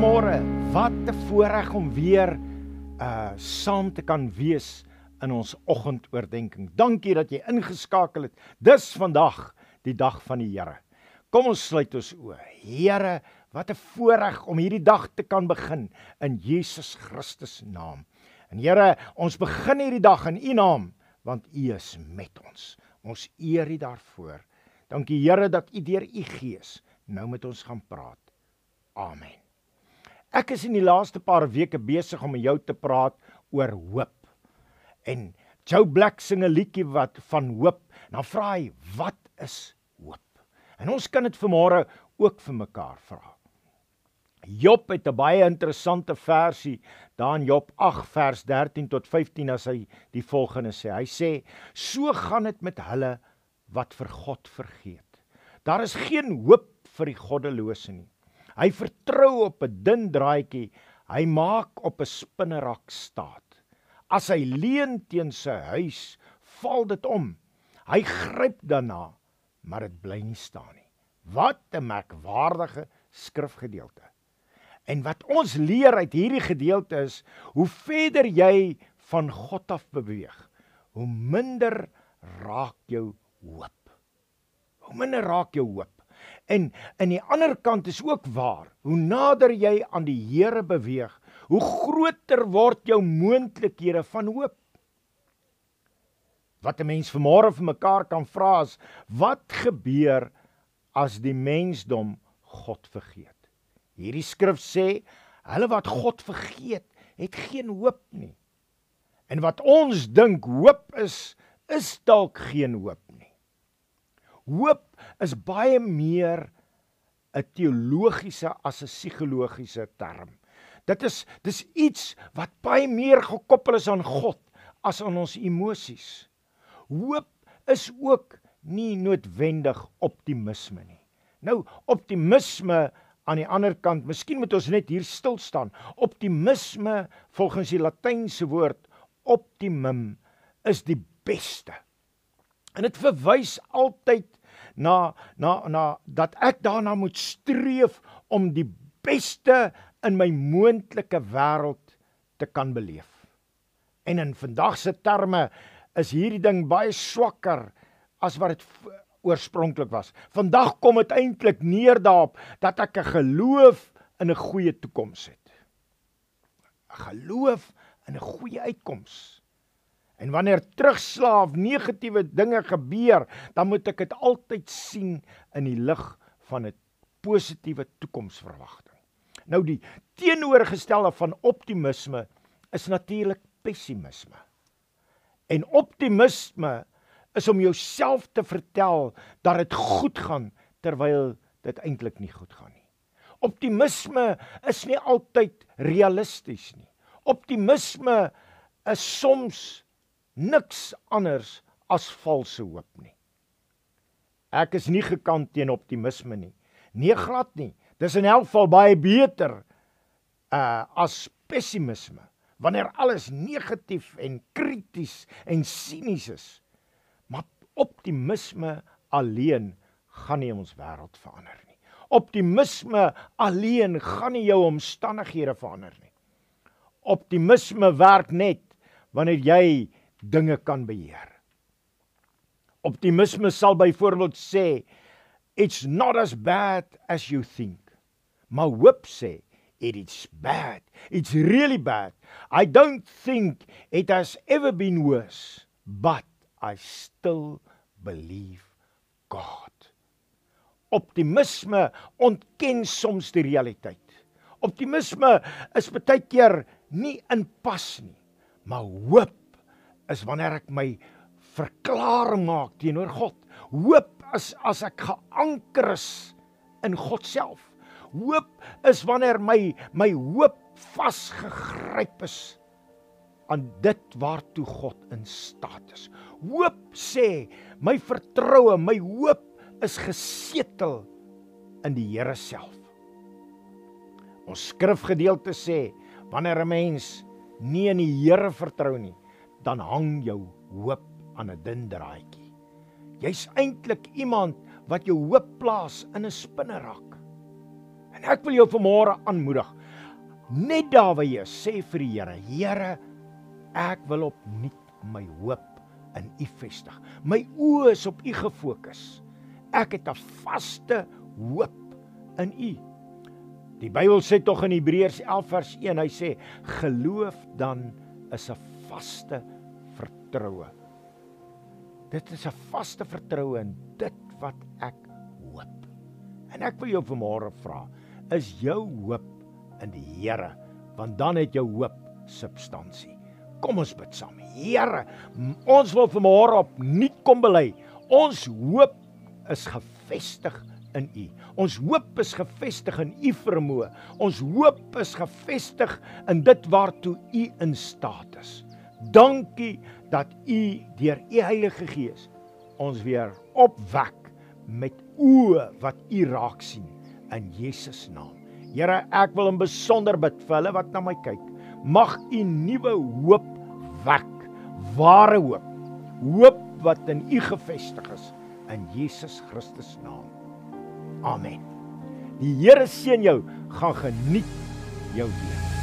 Goeiemôre. Wat 'n voorreg om weer uh saam te kan wees in ons oggendoordenkings. Dankie dat jy ingeskakel het. Dis vandag die dag van die Here. Kom ons sluit ons oë. Here, wat 'n voorreg om hierdie dag te kan begin in Jesus Christus naam. En Here, ons begin hierdie dag in U naam want U is met ons. Ons eer U daarvoor. Dankie Here dat U deur U Gees nou met ons gaan praat. Amen. Ek is in die laaste paar weke besig om met jou te praat oor hoop. En Joe Black sing 'n liedjie wat van hoop. Dan vra hy, "Wat is hoop?" En ons kan dit vanmôre ook vir mekaar vra. Job het 'n baie interessante versie daar in Job 8 vers 13 tot 15 as hy die volgende sê. Hy sê: "So gaan dit met hulle wat vir God vergeet. Daar is geen hoop vir die goddelose nie. Hy vertrou op 'n dun draadjie. Hy maak op 'n spinnerak staat. As hy leun teen sy huis, val dit om. Hy gryp daarna, maar dit bly nie staan nie. Wat 'n merkwaardige skrifgedeelte. En wat ons leer uit hierdie gedeelte is, hoe verder jy van God af beweeg, hoe minder raak jou hoop. Hoe minder raak jou hoop. En aan die ander kant is ook waar. Hoe nader jy aan die Here beweeg, hoe groter word jou moontlikhede van hoop. Wat 'n mens vanmôre vir mekaar kan vra is, wat gebeur as die mensdom God vergeet? Hierdie skrif sê, hulle wat God vergeet, het geen hoop nie. En wat ons dink hoop is, is dalk geen hoop nie. Hoop is baie meer 'n teologiese as 'n psigologiese term. Dit is dis iets wat baie meer gekoppel is aan God as aan ons emosies. Hoop is ook nie noodwendig optimisme nie. Nou optimisme aan die ander kant, miskien moet ons net hier stil staan. Optimisme volgens die latynse woord optimum is die beste. En dit verwys altyd na na na dat ek daarna moet streef om die beste in my moontlike wêreld te kan beleef. En in vandag se terme is hierdie ding baie swakker as wat dit oorspronklik was. Vandag kom dit eintlik neer daarop dat ek 'n geloof in 'n goeie toekoms het. 'n Geloof in 'n goeie uitkoms. En wanneer terugslaaf negatiewe dinge gebeur, dan moet ek dit altyd sien in die lig van 'n positiewe toekomsverwagting. Nou die teenoorgestelde van optimisme is natuurlik pessimisme. En optimisme is om jouself te vertel dat dit goed gaan terwyl dit eintlik nie goed gaan nie. Optimisme is nie altyd realisties nie. Optimisme is soms niks anders as valse hoop nie. Ek is nie gekant teen optimisme nie. Nee glad nie. Dis in elk geval baie beter uh as pessimisme wanneer alles negatief en krities en sinies is. Maar optimisme alleen gaan nie ons wêreld verander nie. Optimisme alleen gaan nie jou omstandighede verander nie. Optimisme werk net wanneer jy dinge kan beheer. Optimisme sal byvoorbeeld sê it's not as bad as you think. Maar hoop sê it is bad. It's really bad. I don't think it has ever been worse, but I still believe God. Optimisme ontken soms die realiteit. Optimisme is baie keer nie in pas nie, maar hoop is wanneer ek my verklaring maak teenoor God. Hoop is as ek geanker is in God self. Hoop is wanneer my my hoop vasgegryp is aan dit waartoe God in staat is. Hoop sê my vertroue, my hoop is gesetel in die Here self. Ons skrifgedeelte sê wanneer 'n mens nie in die Here vertrou nie, dan hang jou hoop aan 'n dun draadjie. Jy's eintlik iemand wat jou hoop plaas in 'n spinnerak. En ek wil jou vanmôre aanmoedig net daar waar jy sê vir die Here, Here, ek wil opnuut my hoop in U vestig. My oë is op U gefokus. Ek het 'n vaste hoop in U. Die Bybel sê tog in Hebreërs 11 vers 1, hy sê geloof dan is 'n vaste vertroue. Dit is 'n vaste vertroue in dit wat ek hoop. En ek wil jou vanmôre vra, is jou hoop in die Here, want dan het jou hoop substansie. Kom ons bid saam. Here, ons wil vanmôre op nuut kom bely. Ons hoop is gefestig in U. Ons hoop is gefestig in U vermoë. Ons hoop is gefestig in dit waartoe U in staat is. Dankie dat U deur U Heilige Gees ons weer opwek met oë wat U raak sien in Jesus naam. Here, ek wil in besonder bid vir hulle wat na my kyk. Mag U nuwe hoop wek, ware hoop. Hoop wat in U gefestig is in Jesus Christus naam. Amen. Die Here seën jou, gaan geniet jou week.